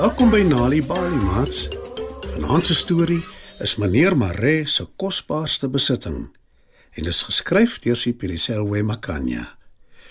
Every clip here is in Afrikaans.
Welkom by Nali Bali Mats. Vanaand se storie is meneer Mare se kosbaarste besitting en is geskryf deur Sipiriselwe Makanya.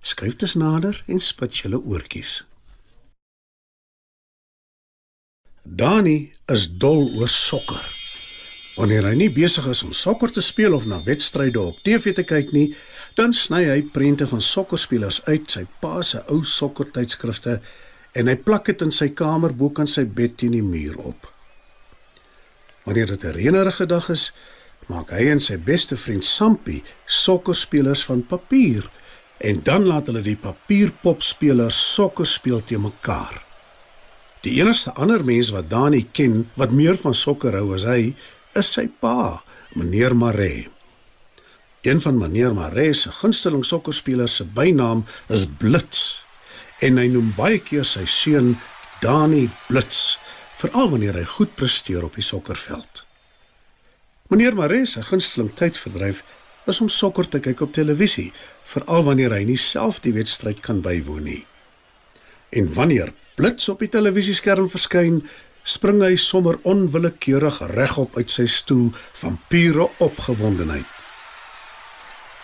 Skryf dit nader en spit julle oortjies. Dani is dol oor sokker. Wanneer hy nie besig is om sokker te speel of na wedstryde op TV te kyk nie, dan sny hy prente van sokkerspelers uit sy pa se ou sokkertydskrifte en hy plak dit in sy kamer bo kan sy bed teen die muur op. Wanneer dit 'n reënerige dag is, maak hy en sy beste vriend Sampie sokkerspelers van papier en dan laat hulle die papierpopspelers sokker speel te mekaar. Die enigste ander mens wat Dani ken wat meer van sokker hou as hy, is sy pa, meneer Mare. Een van meneer Mare se gunsteling sokkerspelers se bynaam is Blits en hy noem baie keer sy seun Dani Blits, veral wanneer hy goed presteer op die sokkerveld. Meneer Mares se gunsteling tydverdryf is om sokker te kyk op televisie, veral wanneer hy nie self die wedstryd kan bywoon nie. En wanneer Blits op die televisieskerm verskyn, spring hy sommer onwillekeurig regop uit sy stoel van pure opgewondenheid.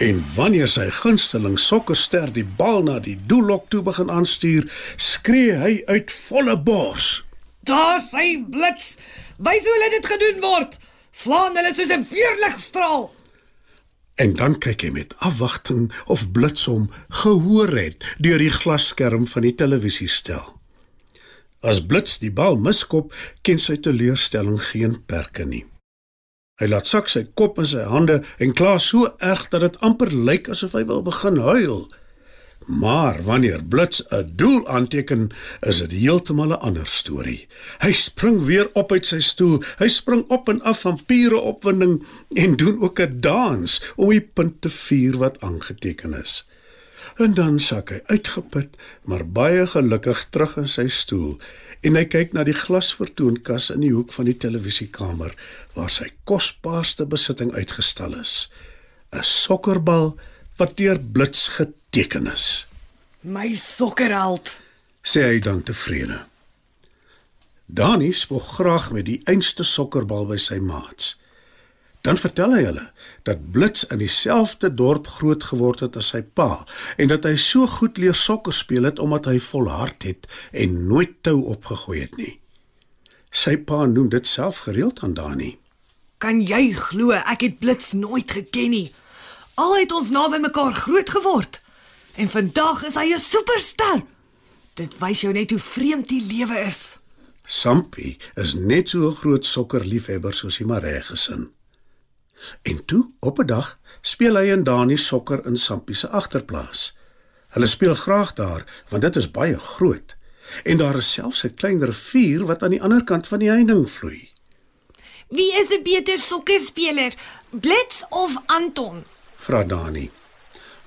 En wanneer sy gunsteling sokkerster die bal na die doellok toe begin aanstuur, skree hy uit volle bors: "Daar sy blits! Wys hoe hulle dit gedoen word! Slaan hulle soos 'n vuurligstraal!" En dan kyk hy met afwagting of blits hom gehoor het deur die glasskerm van die televisiestel. As blits die bal miskop, ken sy teleurstelling geen perke nie. Hy laat sak sy kop in sy hande en kla so erg dat dit amper lyk asof hy wil begin huil. Maar wanneer Blits 'n doel aanteken, is dit heeltemal 'n ander storie. Hy spring weer op uit sy stoel. Hy spring op en af van pure opwinding en doen ook 'n dans om die punt te vier wat aangeteken is. En dan sak hy uitgeput, maar baie gelukkig terug in sy stoel. En hy kyk na die glasvertoonkas in die hoek van die televisiekamer waar sy kosbaarste besitting uitgestal is. 'n sokkerbal wat deur blits geteken is. My sokkerheld sê hy dan tevrede. Dani spog graag met die einste sokkerbal by sy maats Dan vertel hy hulle dat Blits in dieselfde dorp groot geword het as sy pa en dat hy so goed leer sokker speel het omdat hy volhard het en nooit tou opgegooi het nie. Sy pa noem dit self gereeld aan Dani. Kan jy glo ek het Blits nooit geken nie. Al het ons naby mekaar groot geword en vandag is hy 'n superster. Dit wys jou net hoe vreemd die lewe is. Sampie is net so 'n groot sokkerliefhebber soos die Maree gesin. En toe, op 'n dag, speel hy en Dani sokker in Sampie se agterplaas. Hulle speel graag daar want dit is baie groot en daar is selfs 'n klein rivier wat aan die ander kant van die heining vloei. Wie is 'n beter sokkerspeler, Blitz of Anton? Vra Dani.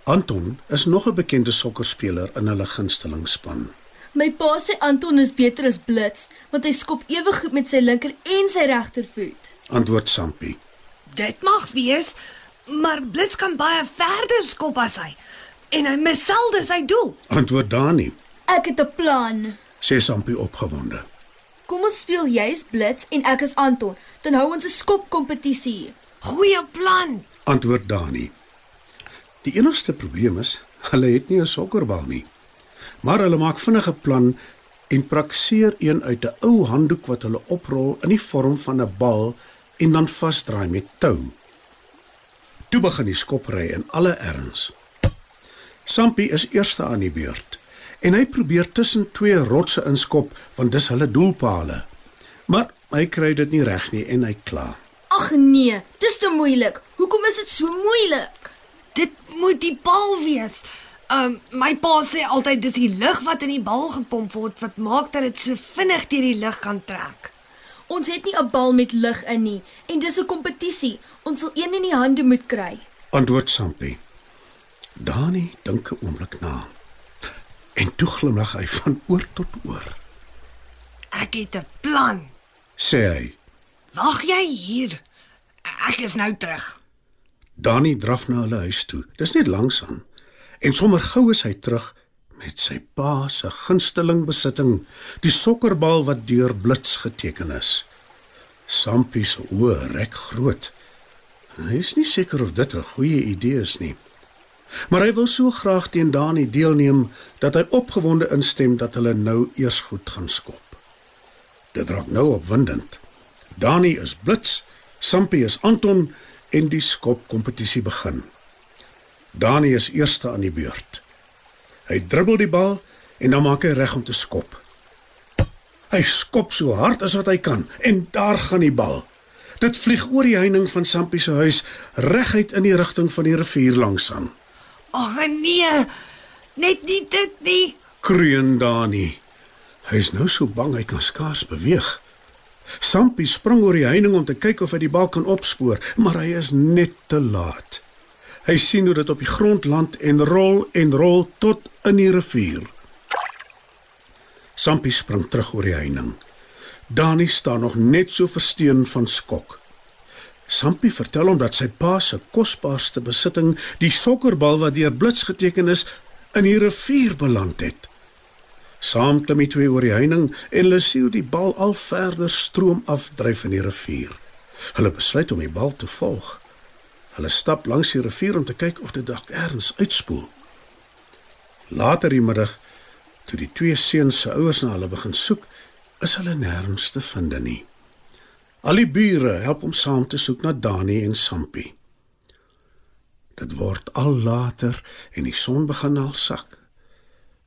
Anton is nog 'n bekende sokkerspeler in hulle gunstelingsspan. My pa sê Anton is beter as Blitz, want hy skop ewig goed met sy linker en sy regtervoet. Antwoord Sampie. Dit mag wees, maar Blits kan baie verder skop as hy en hy mis selde sy doel. Antwoord Dani. Ek het 'n plan. Sê Sampie opgewonde. Kom ons speel jy is Blitz en ek is Anton, dan hou ons 'n skopkompetisie. Goeie plan. Antwoord Dani. Die enigste probleem is, hulle het nie 'n sokkerbal nie. Maar hulle maak vinnige plan en prakseer een uit 'n ou handdoek wat hulle oprol in die vorm van 'n bal en dan vasdraai met tou. Toe begin die skopry in alle erns. Sampie is eerste aan die beurt en hy probeer tussen twee rotse inskop want dis hulle doelpale. Maar hy kry dit nie reg nie en hy kla. Ag nee, dis te moeilik. Hoekom is dit so moeilik? Dit moet die bal wees. Um my pa sê altyd dis die lug wat in die bal gepomp word wat maak dat dit so vinnig deur die lug kan trek. Ons het nie 'n bal met lig in nie en dis 'n kompetisie. Ons sal een in die hande moet kry. Antwoord Sampie. Dani dink 'n oomblik na. En toe glimlag hy van oor tot oor. Ek het 'n plan. Sê hy. Wag jy hier. Ek is nou terug. Dani draf na hulle huis toe. Dis net langs aan. En sommer gou is hy terug met sy pa se gunsteling besitting, die sokkerbal wat deur blits geteken is. Sampie se oë rek groot. Hy is nie seker of dit 'n goeie idee is nie. Maar hy wil so graag teen Dani deelneem dat hy opgewonde instem dat hulle nou eers goed gaan skop. Dit raak nou opwindend. Dani is blits, Sampie is Anton en die skopkompetisie begin. Dani is eerste aan die beurt. Hy dribbel die bal en dan maak hy reg om te skop. Hy skop so hard as wat hy kan en daar gaan die bal. Dit vlieg oor die heining van Sampie se huis reguit in die rigting van die rivier langs aan. Ag nee. Net nie dit nie. Kreun Dani. Hy is nou so bang hy kan skaars beweeg. Sampie spring oor die heining om te kyk of hy die bal kan opspoor, maar hy is net te laat. Hy sien hoe dit op die grond land en rol en rol tot in die rivier. Sampie spring terug oor die heining. Dani staan nog net so versteen van skok. Sampie vertel hom dat sy pa se kosbaarste besitting, die sokkerbal wat deur blits geteken is, in die rivier beland het. Saam klim die twee oor die heining en hulle sien die bal al verder stroom afdryf in die rivier. Hulle besluit om die bal te volg. Hulle stap langs die rivier om te kyk of dit dalk ergens uitspoel. Later die middag, toe die twee seuns se ouers na hulle begin soek, is hulle nêrens te vind nie. Al die bure help om saam te soek na Dani en Sampie. Dit word al later en die son begin al sak.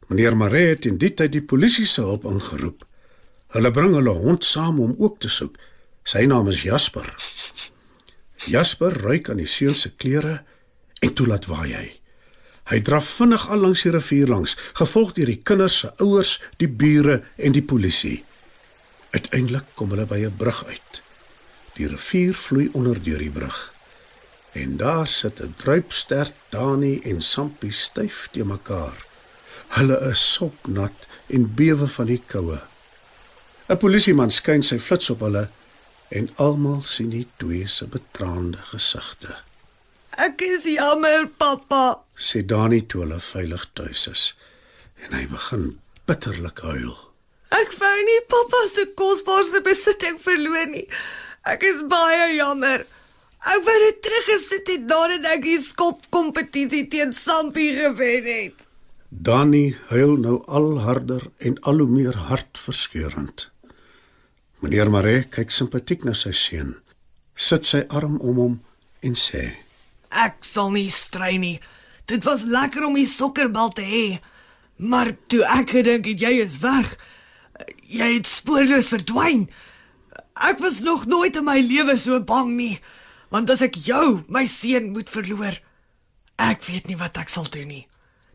Meneer Maree het in die tyd die polisie se hulp ingeroep. Hulle bring hulle hond saam om ook te soek. Sy naam is Jasper. Jasper ruik aan die seun se klere en toelaat waai hy. Hy draf vinnig al langs die rivier langs, gevolg deur die kinders se ouers, die bure en die polisie. Uiteindelik kom hulle by 'n brug uit. Die rivier vloei onder deur die brug. En daar sit 'n druipstert Dani en Sampie styf te mekaar. Hulle is soknat en bewe van die koue. 'n Polisieman skyn sy flits op hulle en almal sien die twee se betraande gesigte. Ek is jammer, pappa. Sê Dani toe hulle veilig tuis is en hy begin bitterlik huil. Ek wou nie pappa se kosbaarste besitting verloor nie. Ek is baie jammer. Ek wou dit teruggesit het nadat ek die skopkompetisie teen Sampie gewen het. Dani huil nou al harder en al hoe meer hartverskeurend. Meneer Maree kyk simpatiek na sy seun. Sit sy arm om hom en sê: Ek sal nie strei nie. Dit was lekker om die sokkerbal te hê. Maar toe ek gedink het jy is weg, jy het spoorloos verdwyn. Ek was nog nooit in my lewe so bang nie, want as ek jou, my seun, moet verloor, ek weet nie wat ek sal doen nie.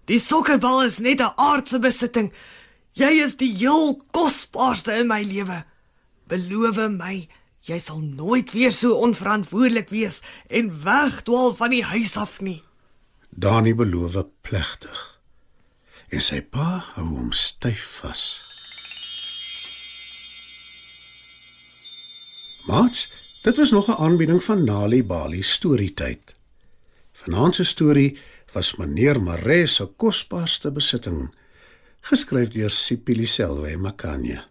Die sokkerbal is net 'n aardse besitting. Jy is die heel kosbaarste in my lewe. Beloof my, jy sal nooit weer so onverantwoordelik wees en wegdwaal van die huis af nie. Dani beloof plegtig. En sy pa hou hom styf vas. Mats, dit was nog 'n aanbieding van Nali Bali storietyd. Vanaand se storie was meneer Maree se kosbaarste besitting, geskryf deur Sipili Selwe Makanya.